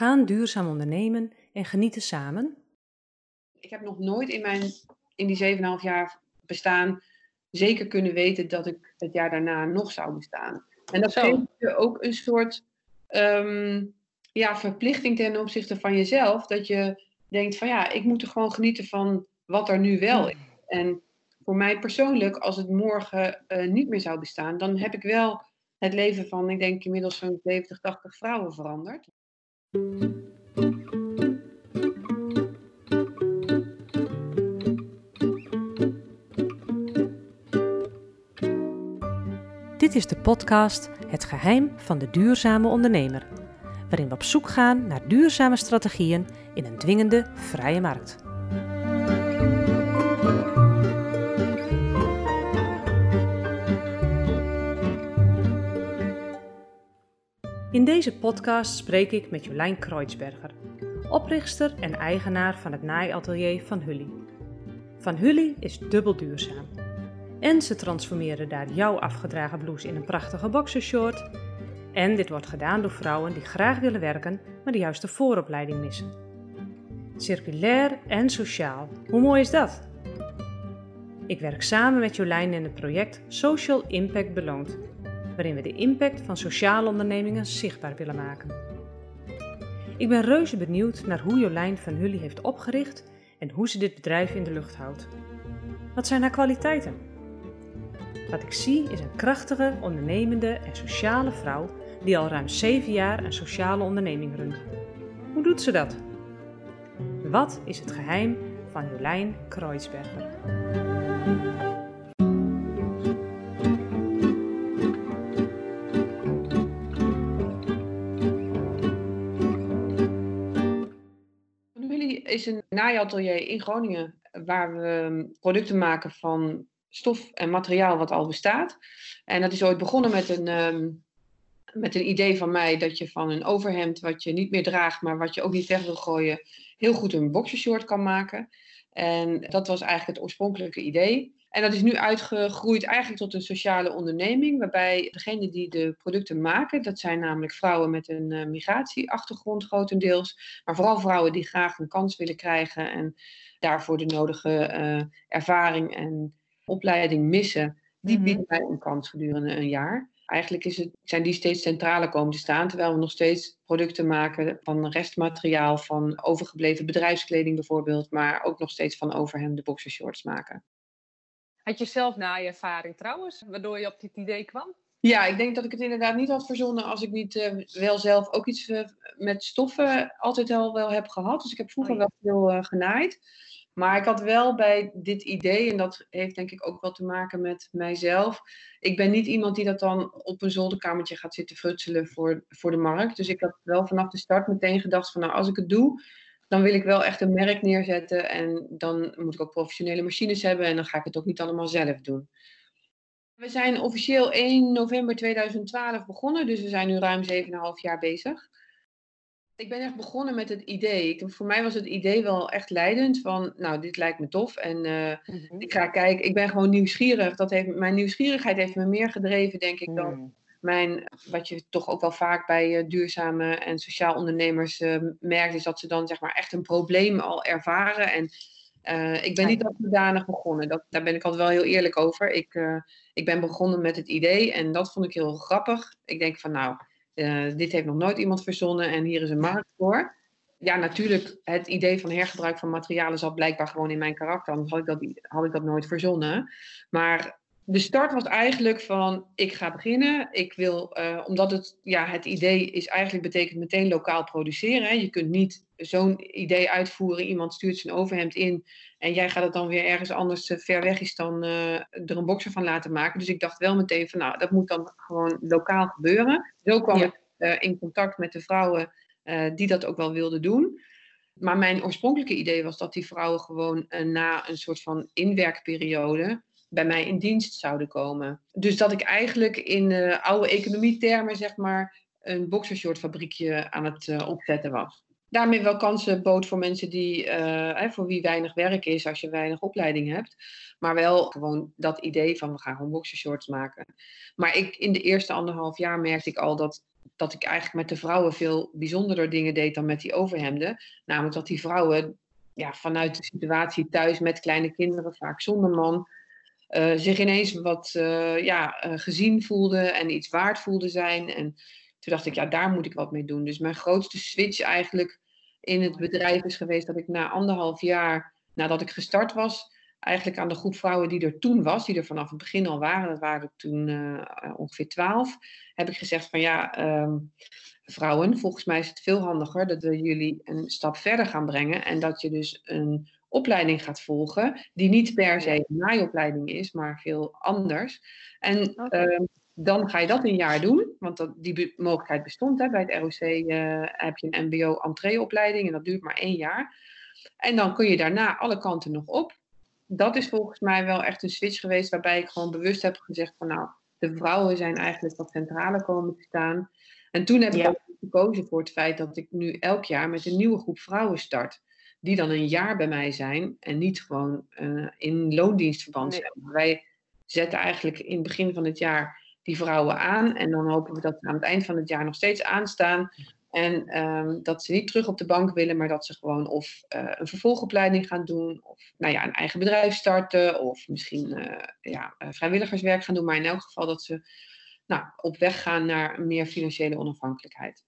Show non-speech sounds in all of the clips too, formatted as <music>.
Gaan duurzaam ondernemen en genieten samen? Ik heb nog nooit in, mijn, in die 7,5 jaar bestaan zeker kunnen weten dat ik het jaar daarna nog zou bestaan. En dat geeft je ook een soort ehm, ja, verplichting ten opzichte van jezelf. Dat je denkt van ja, ik moet er gewoon genieten van wat er nu wel is. En voor mij persoonlijk, als het morgen uh, niet meer zou bestaan, dan heb ik wel het leven van, ik denk inmiddels zo'n 70, 80 vrouwen veranderd. Dit is de podcast Het geheim van de duurzame ondernemer, waarin we op zoek gaan naar duurzame strategieën in een dwingende vrije markt. In deze podcast spreek ik met Jolijn Kreutzberger, oprichter en eigenaar van het naaiatelier Van Hully. Van Hully is dubbel duurzaam. En ze transformeren daar jouw afgedragen blouse in een prachtige boxershort. En dit wordt gedaan door vrouwen die graag willen werken, maar de juiste vooropleiding missen. Circulair en sociaal. Hoe mooi is dat? Ik werk samen met Jolijn in het project Social Impact Beloond waarin we de impact van sociale ondernemingen zichtbaar willen maken. Ik ben reuze benieuwd naar hoe Jolijn van Hully heeft opgericht en hoe ze dit bedrijf in de lucht houdt. Wat zijn haar kwaliteiten? Wat ik zie is een krachtige, ondernemende en sociale vrouw die al ruim 7 jaar een sociale onderneming runt. Hoe doet ze dat? Wat is het geheim van Jolijn Kreutzberger? Is een naaiatelier in Groningen waar we producten maken van stof en materiaal wat al bestaat. En dat is ooit begonnen met een, ehm, met een idee van mij dat je van een overhemd wat je niet meer draagt, maar wat je ook niet weg wil gooien, heel goed een boxershort kan maken. En dat was eigenlijk het oorspronkelijke idee. En dat is nu uitgegroeid eigenlijk tot een sociale onderneming, waarbij degenen die de producten maken, dat zijn namelijk vrouwen met een uh, migratieachtergrond grotendeels, maar vooral vrouwen die graag een kans willen krijgen en daarvoor de nodige uh, ervaring en opleiding missen, die mm bieden wij een kans gedurende een jaar. Eigenlijk is het, zijn die steeds centraler komen te staan, terwijl we nog steeds producten maken van restmateriaal, van overgebleven bedrijfskleding bijvoorbeeld, maar ook nog steeds van overhemden boxershorts maken. Had je zelf na je ervaring trouwens, waardoor je op dit idee kwam? Ja, ik denk dat ik het inderdaad niet had verzonnen als ik niet uh, wel zelf ook iets uh, met stoffen altijd al wel heb gehad. Dus ik heb vroeger oh, ja. wel veel uh, genaaid. Maar ik had wel bij dit idee, en dat heeft denk ik ook wel te maken met mijzelf. Ik ben niet iemand die dat dan op een zolderkamertje gaat zitten frutselen voor, voor de markt. Dus ik had wel vanaf de start meteen gedacht van nou, als ik het doe, dan wil ik wel echt een merk neerzetten. En dan moet ik ook professionele machines hebben. En dan ga ik het ook niet allemaal zelf doen. We zijn officieel 1 november 2012 begonnen. Dus we zijn nu ruim 7,5 jaar bezig. Ik ben echt begonnen met het idee. Ik, voor mij was het idee wel echt leidend. Van, nou, dit lijkt me tof. En uh, mm-hmm. ik ga kijken. Ik ben gewoon nieuwsgierig. Dat heeft, mijn nieuwsgierigheid heeft me meer gedreven, denk ik, dan mm mijn, wat je toch ook wel vaak bij uh, duurzame en sociaal ondernemers uh, merkt, is dat ze dan zeg maar echt een probleem al ervaren. En uh, ik ben niet dat zodanig begonnen. Dat, daar ben ik altijd wel heel eerlijk over. Ik, ik ben begonnen met het idee en dat vond ik heel grappig. Ik denk van nou, dit heeft nog nooit iemand verzonnen en hier is een markt voor. Ja, natuurlijk, het idee van hergebruik van materialen zat blijkbaar gewoon in mijn karakter. Anders had ik dat, had ik dat nooit verzonnen. Maar de start was eigenlijk van ik ga beginnen. Ik wil, uh, omdat het, ja, het idee is eigenlijk betekent meteen lokaal produceren. Hè. Je kunt niet zo'n idee uitvoeren. Iemand stuurt zijn overhemd in en jij gaat het dan weer ergens anders uh, ver weg is dan uh, er een boxer van laten maken. Dus ik dacht wel meteen van nou, dat moet dan gewoon lokaal gebeuren. Zo kwam ja. ik in contact met de vrouwen die dat ook wel wilden doen. Maar mijn oorspronkelijke idee was dat die vrouwen gewoon na een soort van inwerkperiode bij mij in dienst zouden komen. Dus dat ik eigenlijk in uh, oude economietermen, zeg maar, een boxershort fabriekje aan het uh, opzetten was. daarmee wel kansen bood voor mensen die, eh, voor wie weinig werk is als je weinig opleiding hebt. Maar wel gewoon dat idee van we gaan gewoon boxershorts maken. Maar ik, in de eerste anderhalf jaar merkte ik al dat, dat ik eigenlijk met de vrouwen veel bijzonderder dingen deed dan met die overhemden. Namelijk dat die vrouwen ja, vanuit de situatie thuis met kleine kinderen, vaak zonder man, uh, zich ineens wat uh, ja, uh, gezien voelden en iets waard voelden zijn. En toen dacht ik, ja, daar moet ik wat mee doen. Dus mijn grootste switch eigenlijk in het bedrijf is geweest dat ik na anderhalf jaar nadat ik gestart was, eigenlijk aan de groep vrouwen die er toen was, die er vanaf het begin al waren, dat waren er toen ongeveer twaalf, heb ik gezegd van ja, um, vrouwen, volgens mij is het veel handiger dat we jullie een stap verder gaan brengen en dat je dus een opleiding gaat volgen, die niet per se een naaiopleiding is, maar veel anders. En uh, dan ga je dat een jaar doen, want dat, die mogelijkheid bestond. Hè. Bij het ROC uh, heb je een MBO-entreeopleiding en dat duurt maar één jaar. En dan kun je daarna alle kanten nog op. Dat is volgens mij wel echt een switch geweest waarbij ik gewoon bewust heb gezegd van nou, de vrouwen zijn eigenlijk wat centrale komen te staan. En toen heb ik ook gekozen voor het feit dat ik nu elk jaar met een nieuwe groep vrouwen start die dan een jaar bij mij zijn en niet gewoon uh, in loondienstverband nee. zijn. Wij zetten eigenlijk in het begin van het jaar die vrouwen aan en dan hopen we dat ze aan het eind van het jaar nog steeds aanstaan. En um, dat ze niet terug op de bank willen, maar dat ze gewoon of uh, een vervolgopleiding gaan doen, of nou ja, een eigen bedrijf starten, of misschien uh, ja, vrijwilligerswerk gaan doen. Maar in elk geval dat ze nou, op weg gaan naar meer financiële onafhankelijkheid.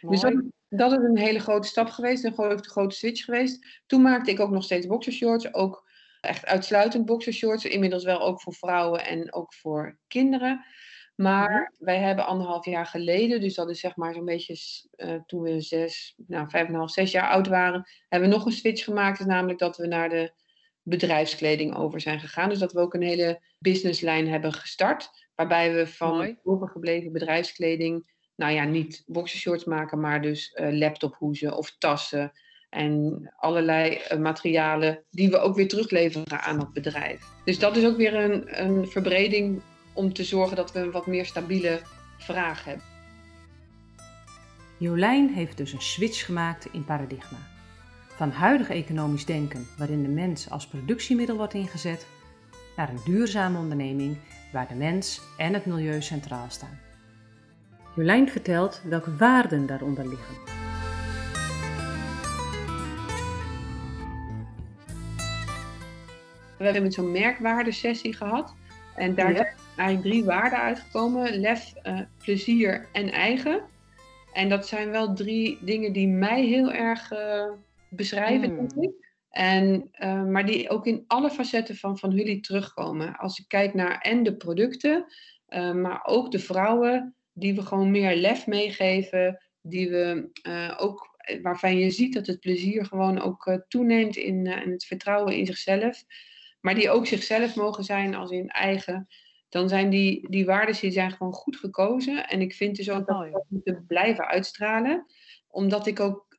Mooi. Dus dat, dat, is een hele grote stap geweest, een grote, grote switch geweest. Toen maakte ik ook nog steeds boxershorts, ook echt uitsluitend boxershorts. Inmiddels wel ook voor vrouwen en ook voor kinderen. Maar wij hebben anderhalf jaar geleden, dus dat is zeg maar zo'n beetje uh, toen we zes, nou vijf en een half, zes jaar oud waren, hebben we nog een switch gemaakt. Dus namelijk dat we naar de bedrijfskleding over zijn gegaan. Dus dat we ook een hele businesslijn hebben gestart. Waarbij we van overgebleven bedrijfskleding nou ja, niet boxershorts maken, maar dus uh, laptophoezen of tassen. En allerlei uh, materialen die we ook weer terugleveren aan dat bedrijf. Dus dat is ook weer een, een verbreding om te zorgen dat we een wat meer stabiele vraag hebben. Jolijn heeft dus een switch gemaakt in paradigma. Van huidig economisch denken, waarin de mens als productiemiddel wordt ingezet, naar een duurzame onderneming waar de mens en het milieu centraal staan. Jolijn vertelt welke waarden daaronder liggen. We hebben met zo'n merkwaardesessie gehad. En daar ja. zijn eigenlijk drie waarden uitgekomen. Lef, uh, plezier en eigen. En dat zijn wel drie dingen die mij heel erg uh, beschrijven, mm. ik. En, uh, maar die ook in alle facetten van Van jullie terugkomen. Als ik kijk naar en de producten, maar ook de vrouwen die we gewoon meer lef meegeven, die we uh, ook, waarvan je ziet dat het plezier gewoon ook uh, toeneemt in, in, het vertrouwen in zichzelf, maar die ook zichzelf mogen zijn als in eigen, dan zijn die, die waarden die zijn gewoon goed gekozen. En ik vind dus ook dat we dat moeten blijven uitstralen, omdat ik ook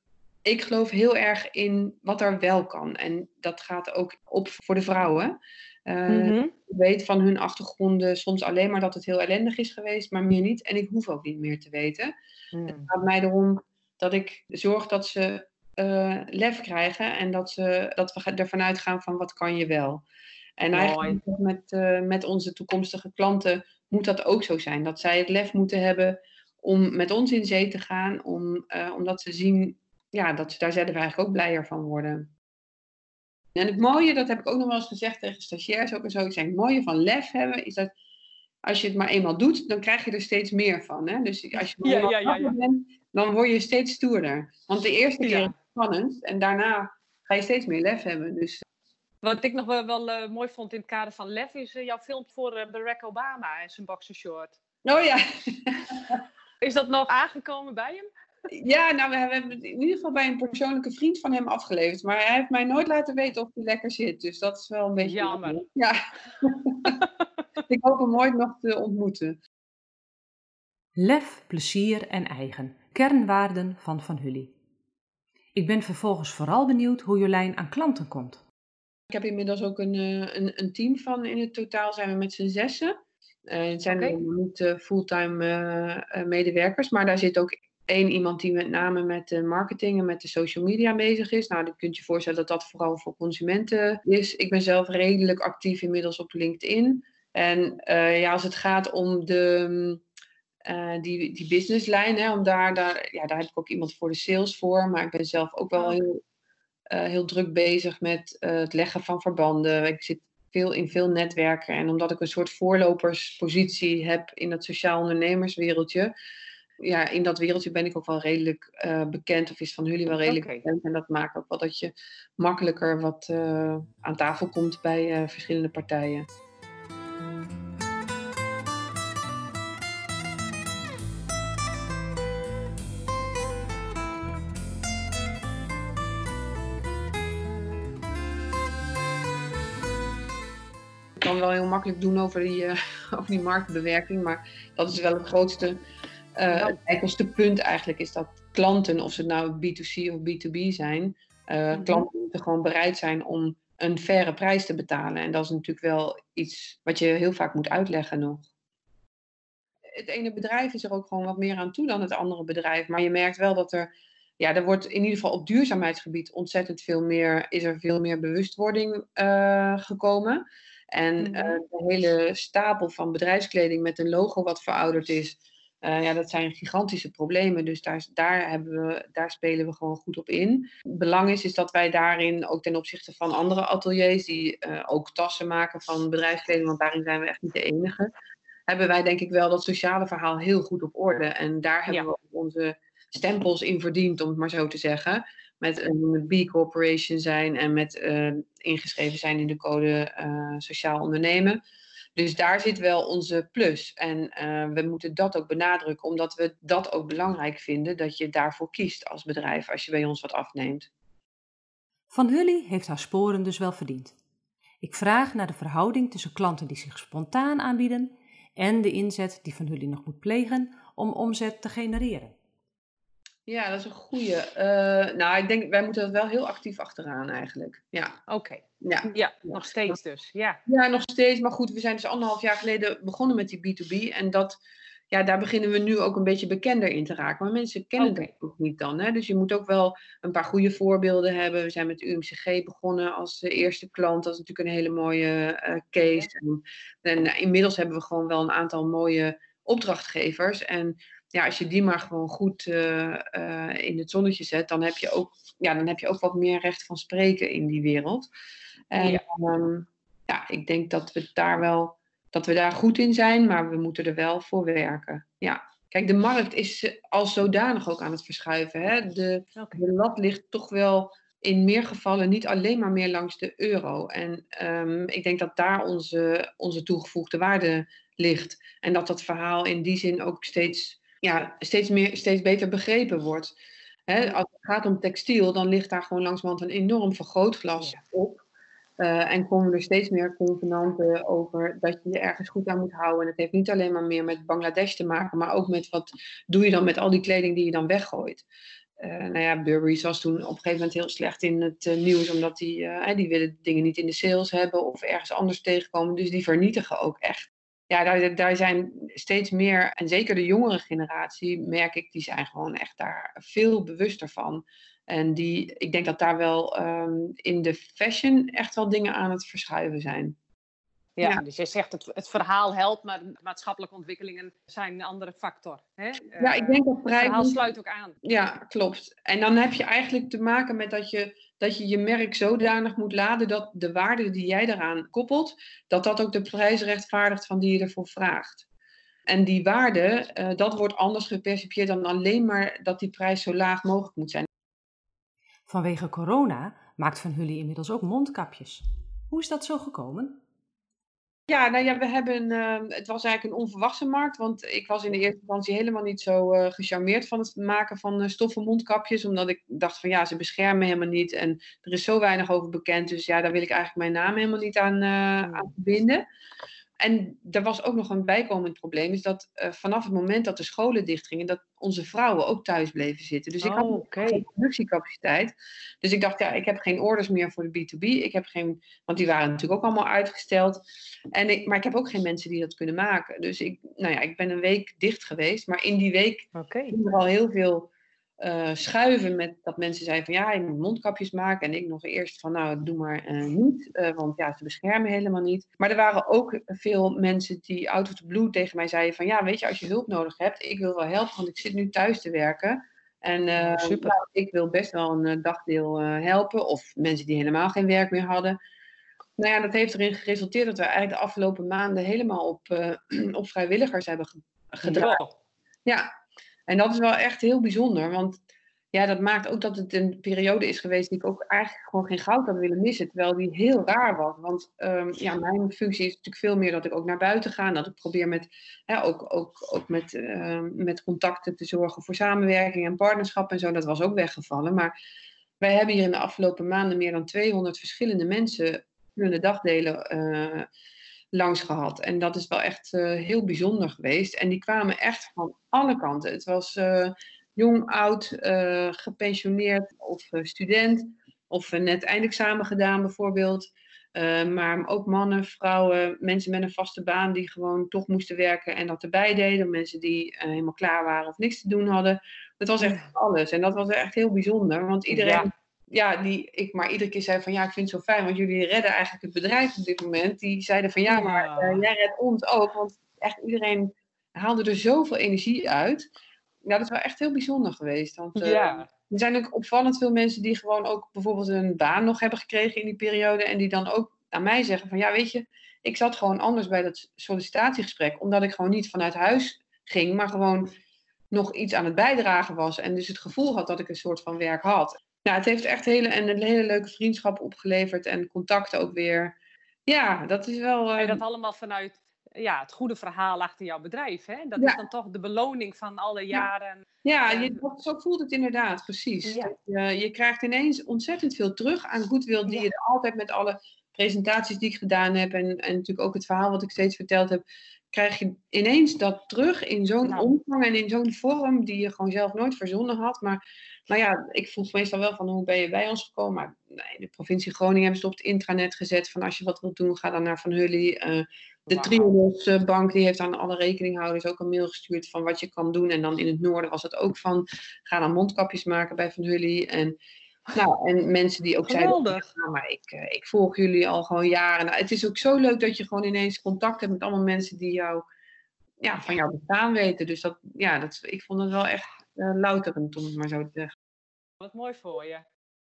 ik geloof heel erg in wat er wel kan. En dat gaat ook op voor de vrouwen. Uh. Ik weet van hun achtergronden soms alleen maar dat het heel ellendig is geweest, maar meer niet. En ik hoef ook niet meer te weten. Mm. Het gaat mij erom dat ik zorg dat ze uh, lef krijgen en dat, ze, dat we ervan uitgaan van wat kan je wel. En Mooi. eigenlijk met, uh, met onze toekomstige klanten moet dat ook zo zijn. Dat zij het lef moeten hebben om met ons in zee te gaan, om, omdat ze zien ja, dat ze daar zelf eigenlijk ook blijer van worden. En het mooie, dat heb ik ook nog wel eens gezegd tegen stagiairs ook en zo. Ik zeg, het mooie van lef hebben is dat als je het maar eenmaal doet, dan krijg je er steeds meer van. Hè? Dus als je ja, ja, ja, ja. bent, dan word je steeds stoerder. Want de eerste keer is het spannend en daarna ga je steeds meer lef hebben. Dus... Wat ik nog wel, wel uh, mooi vond in het kader van lef is uh, jouw film voor uh, Barack Obama en zijn boxershort. Oh ja. is dat nog aangekomen bij hem? Ja, nou, we hebben het in ieder geval bij een persoonlijke vriend van hem afgeleverd. Maar hij heeft mij nooit laten weten of hij lekker zit. Dus dat is wel een beetje... Jammer. Ja. <laughs> ik hoop hem ooit nog te ontmoeten. Lef, plezier en eigen. Kernwaarden van Van Hully. Ik ben vervolgens vooral benieuwd hoe Jolijn aan klanten komt. Ik heb inmiddels ook een, een, een team van, in het totaal zijn we met z'n zessen. Uh, het zijn okay. niet uh, fulltime uh, medewerkers, maar daar zit ook één iemand die met name met de marketing en met de social media bezig is. Nou, dan kunt je voorstellen dat dat vooral voor consumenten is. Ik ben zelf redelijk actief inmiddels op LinkedIn. En ja, als het gaat om de, uh, die, die businesslijn, hè, om daar, daar, ja, daar heb ik ook iemand voor de sales voor. Maar ik ben zelf ook wel heel, uh, heel druk bezig met het leggen van verbanden. Ik zit veel in veel netwerken. En omdat ik een soort voorloperspositie heb in het sociaal ondernemerswereldje. Ja, in dat wereldje ben ik ook wel redelijk bekend. Of is van jullie wel redelijk okay. bekend. En dat maakt ook wel dat je makkelijker wat aan tafel komt bij verschillende partijen. kan wel heel makkelijk doen over die, uh, <laughs> over die marktbewerking. Maar dat is wel het grootste, uh, het punt eigenlijk. Is dat klanten, of ze nou B2C of B2B zijn, uh, klanten moeten gewoon bereid zijn om een faire prijs te betalen. En dat is natuurlijk wel iets wat je heel vaak moet uitleggen nog. Het ene bedrijf is er ook gewoon wat meer aan toe dan het andere bedrijf. Maar je merkt wel dat er ja, er wordt in ieder geval op duurzaamheidsgebied ontzettend veel meer, is er veel meer bewustwording uh, gekomen. En uh, de hele stapel van bedrijfskleding met een logo wat verouderd is, uh, ja, dat zijn gigantische problemen. Dus daar, daar, hebben we, daar spelen we gewoon goed op in. Belang is, is dat wij daarin ook ten opzichte van andere ateliers, die uh, ook tassen maken van bedrijfskleding, want daarin zijn we echt niet de enige, hebben wij denk ik wel dat sociale verhaal heel goed op orde. En daar hebben ja. we onze stempels in verdiend, om het maar zo te zeggen met een B Corporation zijn en met uh, ingeschreven zijn in de code sociaal ondernemen. Dus daar zit wel onze plus. En uh, we moeten dat ook benadrukken, omdat we dat ook belangrijk vinden, dat je daarvoor kiest als bedrijf als je bij ons wat afneemt. Van Hully heeft haar sporen dus wel verdiend. Ik vraag naar de verhouding tussen klanten die zich spontaan aanbieden en de inzet die Van Hully nog moet plegen om omzet te genereren. Ja, dat is een goede. Uh, nou, ik denk, wij moeten dat wel heel actief achteraan eigenlijk. Ja. Oké. Okay. Ja. ja, nog steeds dus. Ja. ja, nog steeds. Maar goed, we zijn dus anderhalf jaar geleden begonnen met die B2B. En dat, ja, daar beginnen we nu ook een beetje bekender in te raken. Maar mensen kennen okay. dat ook niet dan. Hè? Dus je moet ook wel een paar goede voorbeelden hebben. We zijn met UMCG begonnen als eerste klant. Dat is natuurlijk een hele mooie uh, case. En, en uh, inmiddels hebben we gewoon wel een aantal mooie opdrachtgevers. En ja, als je die maar gewoon goed uh, uh, in het zonnetje zet, dan heb, je ook, ja, dan heb je ook wat meer recht van spreken in die wereld. En ja, um, ja ik denk dat we daar wel dat we daar goed in zijn, maar we moeten er wel voor werken. Ja. Kijk, de markt is als zodanig ook aan het verschuiven. Hè? De, de lat ligt toch wel in meer gevallen niet alleen maar meer langs de euro. En um, ik denk dat daar onze, onze toegevoegde waarde ligt. En dat dat verhaal in die zin ook steeds ja, steeds, meer, steeds beter begrepen wordt. Als het gaat om textiel, dan ligt daar gewoon langzamerhand een enorm vergrootglas op. Uh, en komen er steeds meer convenanten over dat je je ergens goed aan moet houden. En het heeft niet alleen maar meer met Bangladesh te maken, maar ook met wat doe je dan met al die kleding die je dan weggooit. Uh, nou ja, Burberry was toen op een gegeven moment heel slecht in het uh, nieuws, omdat die, die willen dingen niet in de sales hebben of ergens anders tegenkomen. Dus die vernietigen ook echt ja, daar, daar zijn steeds meer, en zeker de jongere generatie, merk ik, die zijn gewoon echt daar veel bewuster van. En die, ik denk dat daar wel um, in de fashion echt wel dingen aan het verschuiven zijn. Ja, ja, dus je zegt het, het verhaal helpt, maar maatschappelijke ontwikkelingen zijn een andere factor. Hè? Ja, ik denk dat prijs... Het verhaal sluit ook aan. Ja, klopt. En dan heb je eigenlijk te maken met dat je dat je je merk zodanig moet laden dat de waarde die jij daaraan koppelt, dat dat ook de prijs rechtvaardigt van die je ervoor vraagt. En die waarde, uh, dat wordt anders gepercipieerd dan alleen maar dat die prijs zo laag mogelijk moet zijn. Vanwege corona maakt Van Hully inmiddels ook mondkapjes. Hoe is dat zo gekomen? Ja, nou ja, we hebben, uh, het was eigenlijk een onverwachte markt, want ik was in de eerste instantie helemaal niet zo uh, gecharmeerd van het maken van uh, stoffen mondkapjes, omdat ik dacht van ja, ze beschermen helemaal niet en er is zo weinig over bekend, dus ja, daar wil ik eigenlijk mijn naam helemaal niet aan, aan verbinden. En er was ook nog een bijkomend probleem, is dat uh, vanaf het moment dat de scholen dichtgingen, dat onze vrouwen ook thuis bleven zitten. Dus ik had Oh, oké. geen productiecapaciteit. Dus ik dacht, ja, ik heb geen orders meer voor de B2B. Ik heb geen, want die waren natuurlijk ook allemaal uitgesteld. En ik, maar ik heb ook geen mensen die dat kunnen maken. Dus ik, nou ja, ik ben een week dicht geweest. Maar in die week Oké. ging er al heel veel eh, schuiven met dat mensen zeiden van ja, je moet mondkapjes maken. En ik nog eerst van nou, doe maar eh, niet, eh, want ja, ze beschermen helemaal niet. Maar er waren ook veel mensen die out of the blue tegen mij zeiden van ja, weet je, als je hulp nodig hebt, ik wil wel helpen, want ik zit nu thuis te werken. En Super. nou, ik wil best wel een dagdeel helpen. Of mensen die helemaal geen werk meer hadden. Nou ja, dat heeft erin geresulteerd dat we eigenlijk de afgelopen maanden helemaal op, <clears throat> op vrijwilligers hebben ge- gedraaid. Ja. Ja, en dat is wel echt heel bijzonder. Want ja, dat maakt ook dat het een periode is geweest die ik ook eigenlijk gewoon geen goud had willen missen. Terwijl die heel raar was. Want ehm, ja, mijn functie is natuurlijk veel meer dat ik ook naar buiten ga. En dat ik probeer met, hè, ook, ook, ook met, ehm, met contacten te zorgen voor samenwerking en partnerschap en zo. Dat was ook weggevallen. Maar wij hebben hier in de afgelopen maanden meer dan 200 verschillende mensen verschillende dagdelen eh, langs gehad. En dat is wel echt eh, heel bijzonder geweest. En die kwamen echt van alle kanten. Het was eh, jong, oud, eh, gepensioneerd of student. Of net eindexamen gedaan bijvoorbeeld. Maar ook mannen, vrouwen, mensen met een vaste baan die gewoon toch moesten werken en dat erbij deden. Mensen die helemaal klaar waren of niks te doen hadden. Het was echt alles. En dat was echt heel bijzonder. Want iedereen Ja. Ja, die ik maar iedere keer zei van ja, ik vind het zo fijn, want jullie redden eigenlijk het bedrijf op dit moment. Die zeiden van ja, maar eh, jij redt ons ook, want echt iedereen haalde er zoveel energie uit. Ja, dat is wel echt heel bijzonder geweest. Want, eh, Ja. Er zijn ook opvallend veel mensen die gewoon ook bijvoorbeeld een baan nog hebben gekregen in die periode. En die dan ook aan mij zeggen van ja, weet je, ik zat gewoon anders bij dat sollicitatiegesprek. Omdat ik gewoon niet vanuit huis ging, maar gewoon nog iets aan het bijdragen was. En dus het gevoel had dat ik een soort van werk had. Nou, het heeft echt hele, en een hele leuke vriendschap opgeleverd en contacten ook weer. Ja, dat is wel. En dat allemaal vanuit ja, het goede verhaal achter jouw bedrijf. Hè? Dat Ja. is dan toch de beloning van alle jaren. Ja, Ja. je, dat, zo voelt het inderdaad, precies. Ja. Je, je krijgt ineens ontzettend veel terug aan goodwill die je er altijd met alle presentaties die ik gedaan heb en, en natuurlijk ook het verhaal wat ik steeds verteld heb, krijg je ineens dat terug in zo'n Nou. omvang en in zo'n vorm die je gewoon zelf nooit verzonnen had. Maar nou ja, ik vroeg meestal wel van hoe ben je bij ons gekomen? Maar nee, de provincie Groningen hebben ze op het intranet gezet van als je wat wilt doen, ga dan naar Van Hully. Eh, de. Triodos eh, Bank die heeft aan alle rekeninghouders ook een mail gestuurd van wat je kan doen. En dan in het noorden was het ook van ga dan mondkapjes maken bij Van Hully. En, nou, en mensen die ook zeiden, Geweldig. ja, maar ik, eh, ik volg jullie al gewoon jaren. Nou, het is ook zo leuk dat je gewoon ineens contact hebt met allemaal mensen die jou, ja, van jouw bestaan weten. Dus dat, ja, dat, ik vond het wel echt louterend om het maar zo te zeggen. Wat mooi voor je. En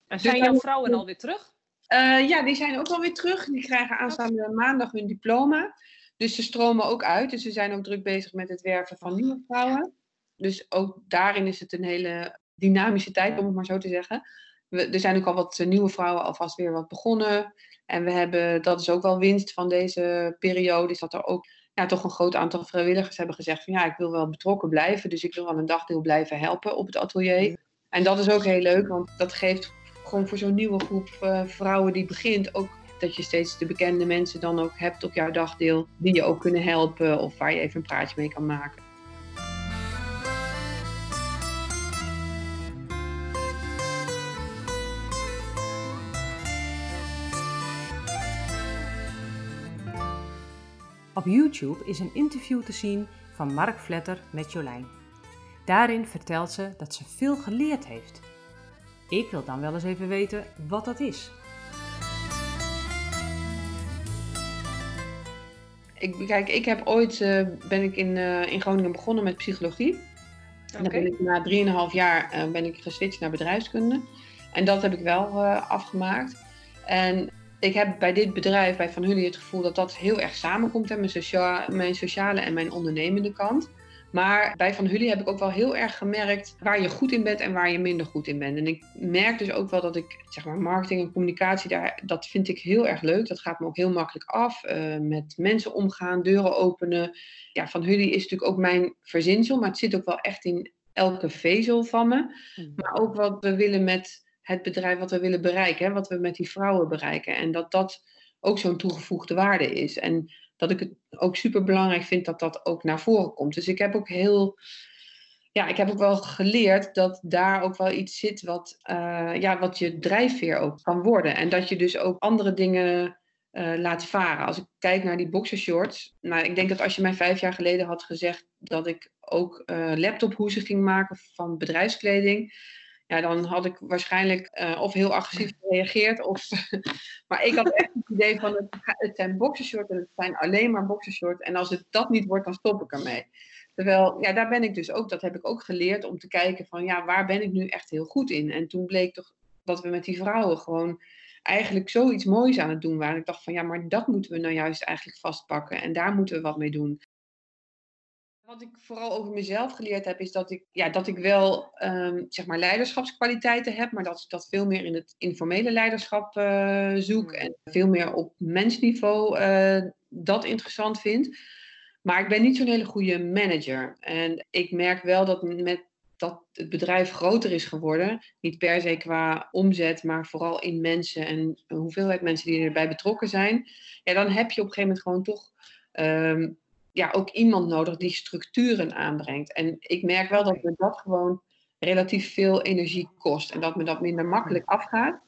Dus zijn jouw vrouwen alweer terug? Eh, ja, die zijn ook alweer terug. Die krijgen aanstaande maandag hun diploma. Dus ze stromen ook uit. Dus ze zijn ook druk bezig met het werven van nieuwe vrouwen. Dus ook daarin is het een hele dynamische tijd, om het maar zo te zeggen. We, er zijn ook al wat eh, nieuwe vrouwen alvast weer wat begonnen. En we hebben, dat is ook wel winst van deze periode, is dat er ook ja, toch een groot aantal vrijwilligers hebben gezegd van ja, ik wil wel betrokken blijven. Dus ik wil wel een dagdeel blijven helpen op het atelier. En dat is ook heel leuk, want dat geeft gewoon voor zo'n nieuwe groep eh, vrouwen die begint ook dat je steeds de bekende mensen dan ook hebt op jouw dagdeel. Die je ook kunnen helpen of waar je even een praatje mee kan maken. Op YouTube is een interview te zien van Mark Vletter met Jolijn. Daarin vertelt ze dat ze veel geleerd heeft. Ik wil dan wel eens even weten wat dat is. Ik, kijk, ik heb ooit eh, ben ik in, eh, in Groningen begonnen met psychologie. En dan ben ik na 3,5 jaar eh, ben ik geswitcht naar bedrijfskunde. En dat heb ik wel eh, afgemaakt. En ik heb bij dit bedrijf, bij Van Hully, het gevoel dat dat heel erg samenkomt. Hè, mijn, socia mijn sociale en mijn ondernemende kant. Maar bij Van Hully heb ik ook wel heel erg gemerkt waar je goed in bent en waar je minder goed in bent. En ik merk dus ook wel dat ik, zeg maar, marketing en communicatie, daar, dat vind ik heel erg leuk. Dat gaat me ook heel makkelijk af. eh, met mensen omgaan, deuren openen. Ja, Van Hully is natuurlijk ook mijn verzinsel, maar het zit ook wel echt in elke vezel van me. Maar ook wat we willen met het bedrijf, wat we willen bereiken, hè, wat we met die vrouwen bereiken. En dat dat ook zo'n toegevoegde waarde is. En dat ik het ook super belangrijk vind dat dat ook naar voren komt. Dus ik heb ook heel ja, ik heb ook wel geleerd dat daar ook wel iets zit wat, uh, ja, wat je drijfveer ook kan worden. En dat je dus ook andere dingen uh, laat varen. Als ik kijk naar die boxershorts. Nou, ik denk dat als je mij vijf jaar geleden had gezegd dat ik ook uh, laptophoezen ging maken van bedrijfskleding. Ja, dan had ik waarschijnlijk of heel agressief gereageerd. Of, <laughs> maar ik had echt het idee van het, het zijn boxershorts en het zijn alleen maar boxershorts. En als het dat niet wordt, dan stop ik ermee. Terwijl, ja, daar ben ik dus ook, dat heb ik ook geleerd om te kijken van, ja, waar ben ik nu echt heel goed in? En toen bleek toch dat we met die vrouwen gewoon eigenlijk zoiets moois aan het doen waren. Ik dacht van, ja, maar dat moeten we nou juist eigenlijk vastpakken en daar moeten we wat mee doen. Wat ik vooral over mezelf geleerd heb, is dat ik, ja, dat ik wel um, zeg maar leiderschapskwaliteiten heb, maar dat ik dat veel meer in het informele leiderschap uh, zoek hmm. en veel meer op mensniveau uh, dat interessant vind. Maar ik ben niet zo'n hele goede manager. En ik merk wel dat met dat het bedrijf groter is geworden, niet per se qua omzet, maar vooral in mensen en hoeveelheid mensen die erbij betrokken zijn, ja, dan heb je op een gegeven moment gewoon toch um, ja, ook iemand nodig die structuren aanbrengt. En ik merk wel dat me dat gewoon relatief veel energie kost en dat me dat minder makkelijk afgaat.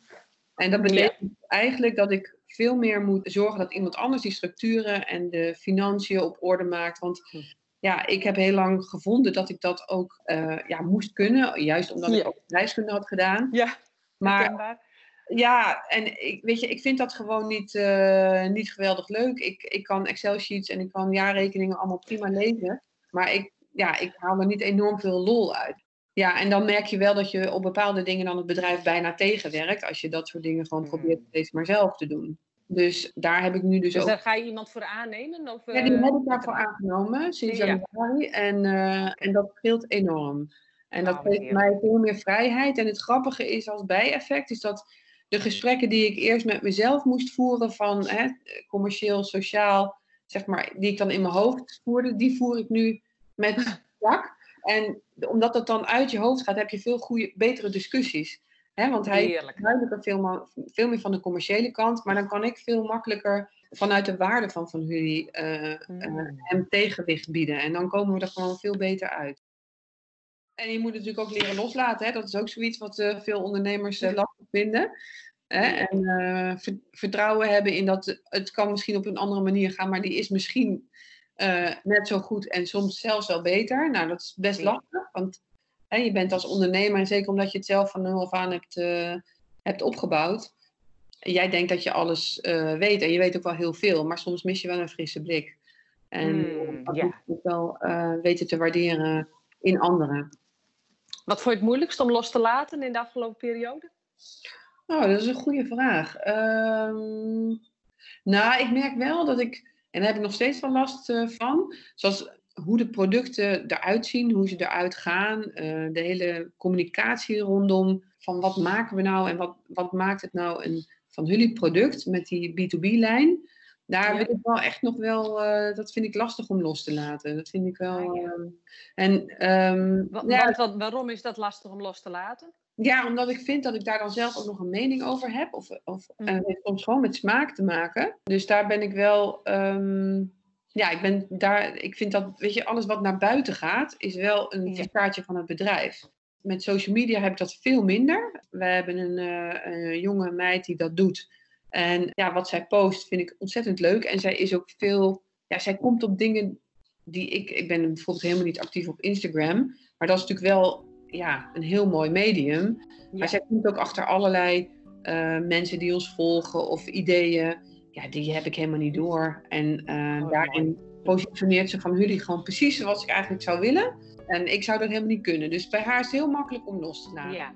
En dat betekent eigenlijk dat ik veel meer moet zorgen dat iemand anders die structuren en de financiën op orde maakt. Want hm. ja, ik heb heel lang gevonden dat ik dat ook uh, ja, moest kunnen. Juist omdat ik ook bedrijfskunde had gedaan. Ja, maar ja, en ik, weet je, ik vind dat gewoon niet, uh, niet geweldig leuk. Ik, ik kan Excel-sheets en ik kan jaarrekeningen allemaal prima lezen. Maar ik, ja, ik haal er niet enorm veel lol uit. Ja, en dan merk je wel dat je op bepaalde dingen dan het bedrijf bijna tegenwerkt. Als je dat soort dingen gewoon hmm. probeert steeds maar zelf te doen. Dus daar heb ik nu dus, dus ook... daar ga je iemand voor aannemen? Of, ja, die heb ik daarvoor aangenomen sinds januari. En, uh, en dat scheelt enorm. En dat nou, geeft mij veel meer vrijheid. En het grappige is als bijeffect, is dat de gesprekken die ik eerst met mezelf moest voeren van hè, commercieel, sociaal, zeg maar, die ik dan in mijn hoofd voerde, die voer ik nu met Jack. En omdat dat dan uit je hoofd gaat, heb je veel goede, betere discussies. He, want hij is duidelijker veel, veel, meer van de commerciële kant. Maar dan kan ik veel makkelijker vanuit de waarde van Van jullie uh, uh, hem tegenwicht bieden. En dan komen we er gewoon veel beter uit. En je moet natuurlijk ook leren loslaten. Hè? Dat is ook zoiets wat uh, veel ondernemers lastig vinden. Hè? En vertrouwen hebben in dat het kan misschien op een andere manier gaan. Maar die is misschien net zo goed en soms zelfs wel beter. Nou, dat is best lastig. Want je bent als ondernemer, en zeker omdat je het zelf van nul af aan hebt, hebt opgebouwd. Jij denkt dat je alles weet en je weet ook wel heel veel, maar soms mis je wel een frisse blik. En mm, dat moet je wel weten te waarderen in anderen. Wat vond je het moeilijkst om los te laten in de afgelopen periode? Nou, dat is een goede vraag. Um, nou, ik merk wel dat ik, en daar heb ik nog steeds wel last van, zoals hoe de producten eruit zien, hoe ze eruit gaan, uh, de hele communicatie rondom van wat maken we nou en wat, wat maakt het nou een van jullie product met die B2B-lijn. Daar ja. wil ik wel echt nog wel, uh, dat vind ik lastig om los te laten. Dat vind ik wel. Uh, en, um, wat, ja, wat, waarom is dat lastig om los te laten? Ja, omdat ik vind dat ik daar dan zelf ook nog een mening over heb. Of, of mm. uh, heeft soms gewoon met smaak te maken. Dus daar ben ik wel. Um, ja, ik ben daar, ik vind dat, weet je, alles wat naar buiten gaat, is wel een visitaatje van het bedrijf. Met social media heb ik dat veel minder. We hebben een, uh, een, jonge meid die dat doet. En ja, wat zij post vind ik ontzettend leuk. En zij is ook veel, ja, zij komt op dingen die ik, ik ben bijvoorbeeld helemaal niet actief op Instagram. Maar dat is natuurlijk wel, ja, een heel mooi medium. Maar zij komt ook achter allerlei uh, mensen die ons volgen of ideeën ja, die heb ik helemaal niet door. En uh, daarin positioneert ze van jullie gewoon precies zoals ik eigenlijk zou willen. En ik zou dat helemaal niet kunnen. Dus bij haar is het heel makkelijk om los te laten. Ja.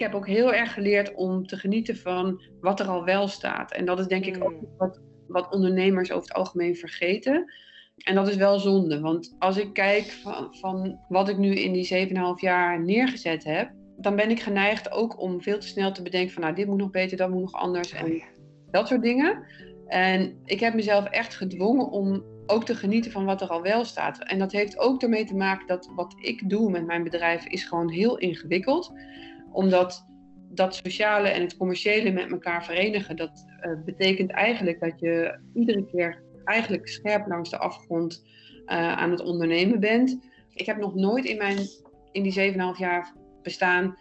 Heb ook heel erg geleerd om te genieten van wat er al wel staat. En dat is denk ik ook mm. wat, wat ondernemers over het algemeen vergeten. En dat is wel zonde, want als ik kijk van, van wat ik nu in die 7,5 jaar neergezet heb, dan ben ik geneigd ook om veel te snel te bedenken van nou, dit moet nog beter, dat moet nog anders en dat soort dingen. En ik heb mezelf echt gedwongen om ook te genieten van wat er al wel staat. En dat heeft ook ermee te maken dat wat ik doe met mijn bedrijf is gewoon heel ingewikkeld. Omdat dat sociale en het commerciële met elkaar verenigen, dat eh, betekent eigenlijk dat je iedere keer eigenlijk scherp langs de afgrond uh, aan het ondernemen bent. Ik heb nog nooit in, mijn, in die 7,5 jaar bestaan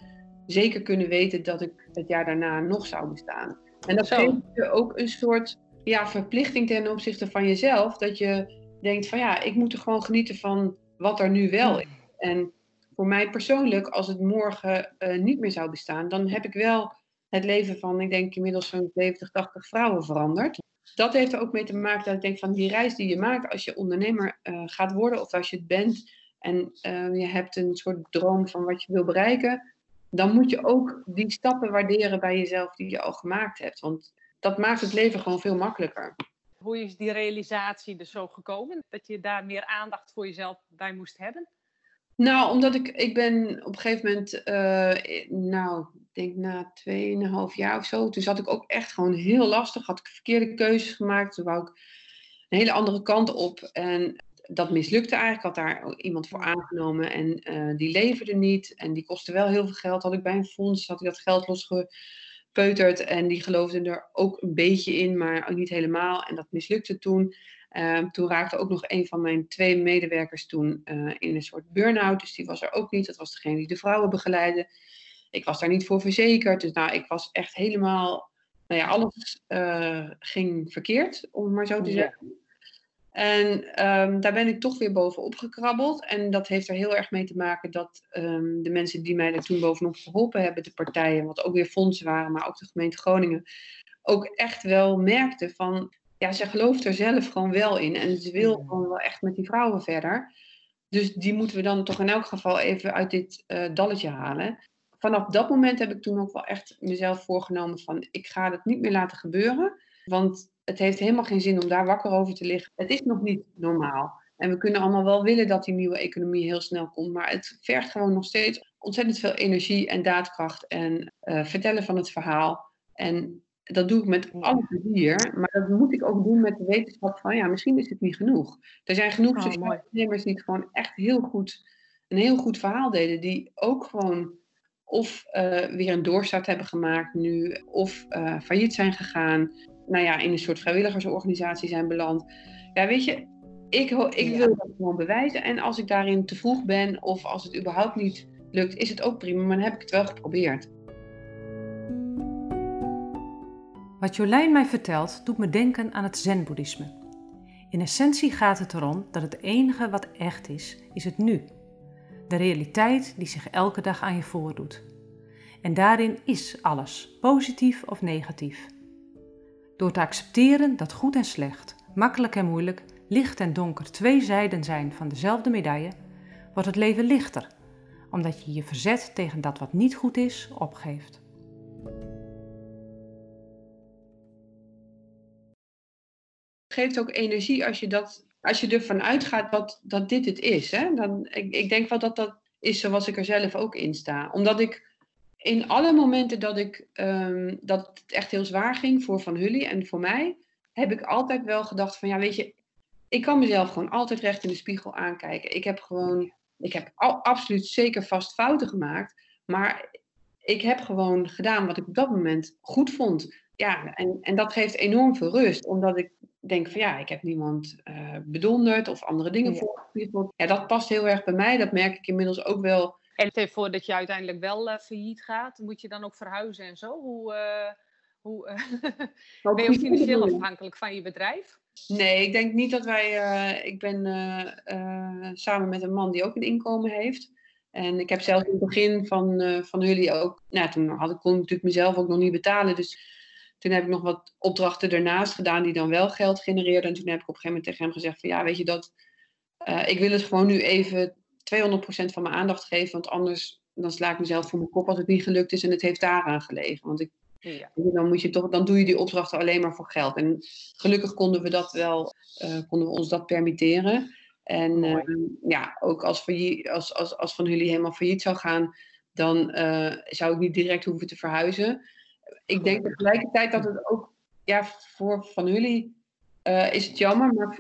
zeker kunnen weten dat ik het jaar daarna nog zou bestaan. En dat geeft je ook een soort ja, verplichting ten opzichte van jezelf. Dat je denkt van ja, ik moet er gewoon genieten van wat er nu wel is. En voor mij persoonlijk, als het morgen uh, niet meer zou bestaan, dan heb ik wel het leven van, ik denk inmiddels zo'n 70, 80 vrouwen veranderd. Dat heeft er ook mee te maken dat ik denk van die reis die je maakt als je ondernemer uh, gaat worden of als je het bent en uh, je hebt een soort droom van wat je wil bereiken, dan moet je ook die stappen waarderen bij jezelf die je al gemaakt hebt. Want dat maakt het leven gewoon veel makkelijker. Hoe is die realisatie er zo gekomen? Dat je daar meer aandacht voor jezelf bij moest hebben? Nou, omdat ik, ik ben op een gegeven moment, uh, nou, ik denk na 2,5 jaar of zo, toen zat ik ook echt gewoon heel lastig. Had ik verkeerde keuzes gemaakt. Toen wou ik een hele andere kant op. En dat mislukte eigenlijk. Had daar iemand voor aangenomen en uh, die leverde niet. En die kostte wel heel veel geld. Had ik bij een fonds, had ik dat geld losgepeuterd. En die geloofde er ook een beetje in, maar ook niet helemaal. En dat mislukte toen. Uh, toen raakte ook nog een van mijn twee medewerkers toen uh, in een soort burn-out. Dus die was er ook niet. Dat was degene die de vrouwen begeleidde. Ik was daar niet voor verzekerd. Dus nou, ik was echt helemaal... Nou ja, alles uh, ging verkeerd, om het maar zo te zeggen. En um, daar ben ik toch weer bovenop gekrabbeld. En dat heeft er heel erg mee te maken dat um, de mensen die mij er toen bovenop geholpen hebben, de partijen, wat ook weer fondsen waren, maar ook de gemeente Groningen, ook echt wel merkten van, ja, ze gelooft er zelf gewoon wel in. En ze wil gewoon wel echt met die vrouwen verder. Dus die moeten we dan toch in elk geval even uit dit uh, dalletje halen. Vanaf dat moment heb ik toen ook wel echt mezelf voorgenomen van, ik ga het niet meer laten gebeuren. Want het heeft helemaal geen zin om daar wakker over te liggen. Het is nog niet normaal. En we kunnen allemaal wel willen dat die nieuwe economie heel snel komt. Maar het vergt gewoon nog steeds ontzettend veel energie en daadkracht. En uh, vertellen van het verhaal. En dat doe ik met alle plezier. Maar dat moet ik ook doen met de wetenschap van ja, misschien is het niet genoeg. Er zijn genoeg Oh, ondernemers die het gewoon echt heel goed, een heel goed verhaal deden. Die ook gewoon of uh, weer een doorstart hebben gemaakt nu. Of uh, failliet zijn gegaan nou ja, in een soort vrijwilligersorganisatie zijn beland. Ja, weet je, ik, ik Ja. wil dat gewoon bewijzen. En als ik daarin te vroeg ben of als het überhaupt niet lukt, is het ook prima. Maar dan heb ik het wel geprobeerd. Wat Jolijn mij vertelt, doet me denken aan het zen-boeddhisme. In essentie gaat het erom dat het enige wat echt is, is het nu. De realiteit die zich elke dag aan je voordoet. En daarin is alles, positief of negatief. Door te accepteren dat goed en slecht, makkelijk en moeilijk, licht en donker twee zijden zijn van dezelfde medaille, wordt het leven lichter, omdat je je verzet tegen dat wat niet goed is, opgeeft. Geeft ook energie als je, dat, als je ervan uitgaat dat, dat dit het is. Hè? Dan, ik, ik denk wel dat dat is zoals ik er zelf ook in sta. Omdat ik in alle momenten dat, ik, um, dat het echt heel zwaar ging voor Van Hully en voor mij, heb ik altijd wel gedacht van ja, weet je, ik kan mezelf gewoon altijd recht in de spiegel aankijken. Ik heb gewoon, ik heb al, absoluut zeker vast fouten gemaakt, maar ik heb gewoon gedaan wat ik op dat moment goed vond. Ja, en, en dat geeft enorm veel rust, omdat ik denk van ja, ik heb niemand uh, bedonderd of andere dingen Ja. voorgespiegeld. Ja, dat past heel erg bij mij. Dat merk ik inmiddels ook wel En stel je voor dat je uiteindelijk wel eh, failliet gaat, moet je dan ook verhuizen en zo? Hoe, eh, hoe, eh, <laughs> ben je ook financieel afhankelijk van je bedrijf? Nee, ik denk niet dat wij. eh, ik ben eh, eh, samen met een man die ook een inkomen heeft. En ik heb zelfs in het begin van, eh, van jullie ook. Nou, toen had ik, kon ik natuurlijk mezelf ook nog niet betalen. Dus toen heb ik nog wat opdrachten ernaast gedaan die dan wel geld genereerden. En toen heb ik op een gegeven moment tegen hem gezegd: van ja, weet je dat. eh, ik wil het gewoon nu even 200% van mijn aandacht geven. Want anders dan sla ik mezelf voor mijn kop als het niet gelukt is. En het heeft daaraan gelegen. Want ik Ja. dan, moet je toch, dan doe je die opdrachten alleen maar voor geld. En gelukkig konden we dat wel, eh, konden we ons dat permitteren. En eh, ja, ook als, failliet, als, als, als Van jullie helemaal failliet zou gaan, dan uh, zou ik niet direct hoeven te verhuizen. Ik denk tegelijkertijd dat het ook, ja, voor van jullie uh, is het jammer, maar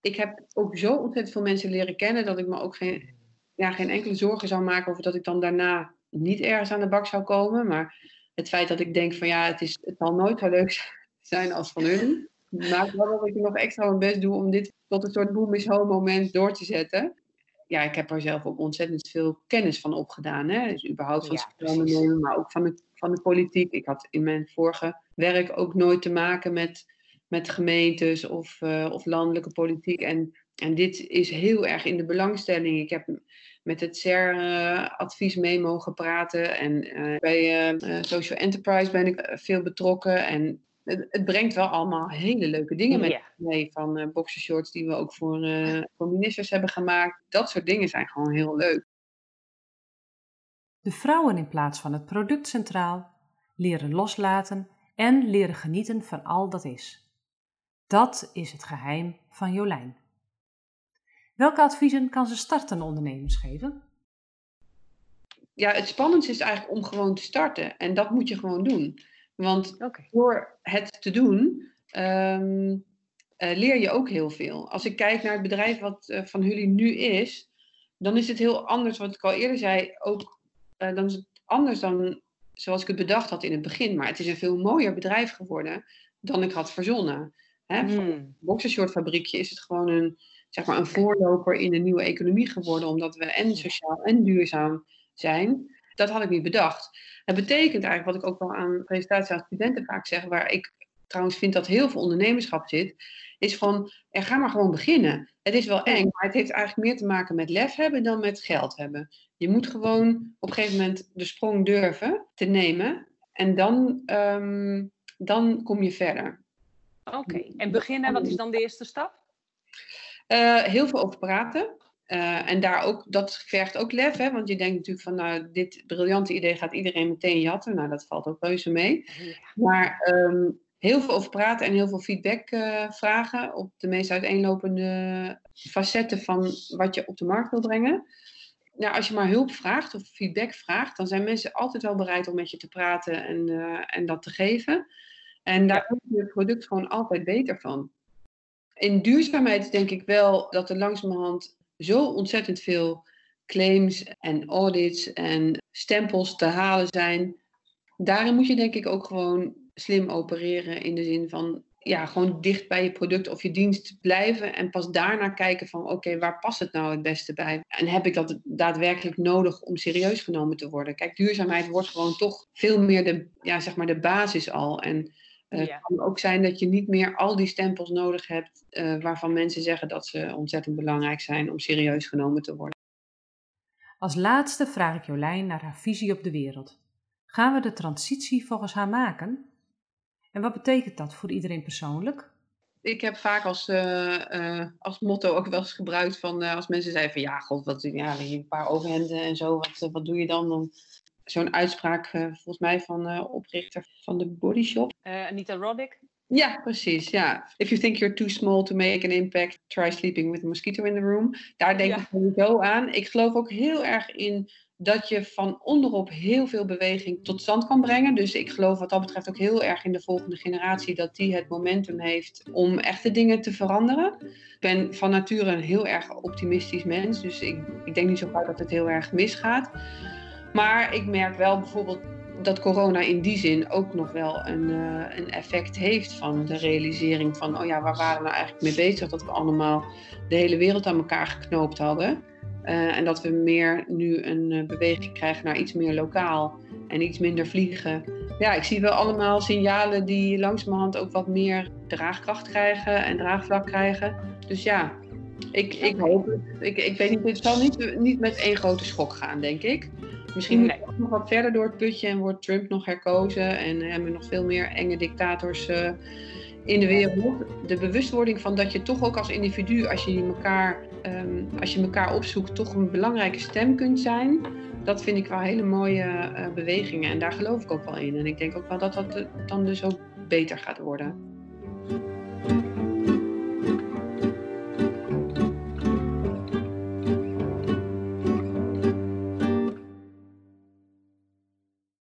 ik heb ook zo ontzettend veel mensen leren kennen dat ik me ook geen, ja, geen enkele zorgen zou maken over dat ik dan daarna niet ergens aan de bak zou komen. Maar het feit dat ik denk van ja, het, is, het zal nooit zo leuk zijn als van jullie. Maakt wel dat ik nog extra mijn best doe om dit tot een soort boom is home moment door te zetten. Ja, ik heb er zelf ook ontzettend veel kennis van opgedaan. Hè? Dus überhaupt van ja, nemen, maar ook van de, van de politiek. Ik had in mijn vorige werk ook nooit te maken met, met gemeentes of, uh, of landelijke politiek. En, en dit is heel erg in de belangstelling. Ik heb met het CER-advies mee mogen praten. En uh, bij uh, Social Enterprise ben ik veel betrokken. En het, brengt wel allemaal hele leuke dingen met mee. Van uh, boxershorts die we ook voor, uh, voor ministers hebben gemaakt. Dat soort dingen zijn gewoon heel leuk. De vrouwen in plaats van het product centraal leren loslaten en leren genieten van al dat is. Dat is het geheim van Jolijn. Welke adviezen kan ze startende ondernemers geven? Ja, het spannendste is eigenlijk om gewoon te starten. En dat moet je gewoon doen. Want door het te doen, ehm, eh, leer je ook heel veel. Als ik kijk naar het bedrijf wat uh, van jullie nu is, dan is het heel anders, wat ik al eerder zei, ook uh, dan is het anders dan zoals ik het bedacht had in het begin. Maar het is een veel mooier bedrijf geworden dan ik had verzonnen. Hè? Mm. Voor een boxershortfabriekje is het gewoon een, zeg maar een voorloper in de nieuwe economie geworden, omdat we en sociaal en duurzaam zijn. Dat had ik niet bedacht. Het betekent eigenlijk, wat ik ook wel aan presentaties aan studenten vaak zeg, waar ik trouwens vind dat heel veel ondernemerschap zit, is van, er ga maar gewoon beginnen. Het is wel eng, maar het heeft eigenlijk meer te maken met lef hebben dan met geld hebben. Je moet gewoon op een gegeven moment de sprong durven te nemen en dan, ehm, dan kom je verder. Oké, en beginnen, wat is dan de eerste stap? Uh, heel veel over praten. Uh, en daar ook, dat vergt ook lef, hè? want je denkt natuurlijk van, nou, dit briljante idee gaat iedereen meteen jatten. Nou, dat valt ook reuze mee. Maar um, heel veel over praten en heel veel feedback uh, vragen op de meest uiteenlopende facetten van wat je op de markt wil brengen. Nou, als je maar hulp vraagt of feedback vraagt, dan zijn mensen altijd wel bereid om met je te praten en, uh, en dat te geven. En daar wordt je product gewoon altijd beter van. In duurzaamheid denk ik wel dat er langzamerhand zo ontzettend veel claims en audits en stempels te halen zijn. Daarin moet je denk ik ook gewoon slim opereren in de zin van ja, gewoon dicht bij je product of je dienst blijven en pas daarna kijken van oké, waar past het nou het beste bij? En heb ik dat daadwerkelijk nodig om serieus genomen te worden? Kijk, duurzaamheid wordt gewoon toch veel meer de, ja, zeg maar de basis al. En uh, Het kan ook zijn dat je niet meer al die stempels nodig hebt uh, waarvan mensen zeggen dat ze ontzettend belangrijk zijn om serieus genomen te worden. Als laatste vraag ik Jolijn naar haar visie op de wereld. Gaan we de transitie volgens haar maken? En wat betekent dat voor iedereen persoonlijk? Ik heb vaak als, uh, als motto ook wel eens gebruikt van als mensen zeiden van ja, god, wat, ja, een paar overhemden en zo, wat, wat doe je dan? Dan zo'n uitspraak uh, volgens mij van uh, oprichter van de Body Shop. Uh, Anita Roddick. Ja, precies. Ja. If you think you're too small to make an impact, try sleeping with a mosquito in the room. Daar denk ja. ik sowieso aan. Ik geloof ook heel erg in dat je van onderop heel veel beweging tot stand kan brengen. Dus ik geloof wat dat betreft ook heel erg in de volgende generatie dat die het momentum heeft om echte dingen te veranderen. Ik ben van nature een heel erg optimistisch mens, dus ik, ik denk niet zo vaak dat het heel erg misgaat. Maar ik merk wel bijvoorbeeld dat corona in die zin ook nog wel een, uh, een effect heeft van de realisering van, oh ja, waar waren we nou eigenlijk mee bezig? Dat we allemaal de hele wereld aan elkaar geknoopt hadden. Uh, en dat we meer nu een uh, beweging krijgen naar iets meer lokaal en iets minder vliegen. Ja, ik zie wel allemaal signalen die langzamerhand ook wat meer draagkracht krijgen en draagvlak krijgen. Dus ja, ik, ik hoop het. Ik, ik weet niet, het zal niet, niet met één grote schok gaan, denk ik. Misschien moet we nog wat verder door het putje en wordt Trump nog herkozen en hebben we nog veel meer enge dictators uh, in de wereld. De bewustwording van dat je toch ook als individu, als je elkaar, um, als je elkaar opzoekt, toch een belangrijke stem kunt zijn. Dat vind ik wel hele mooie uh, bewegingen en daar geloof ik ook wel in. En ik denk ook wel dat dat dan dus ook beter gaat worden.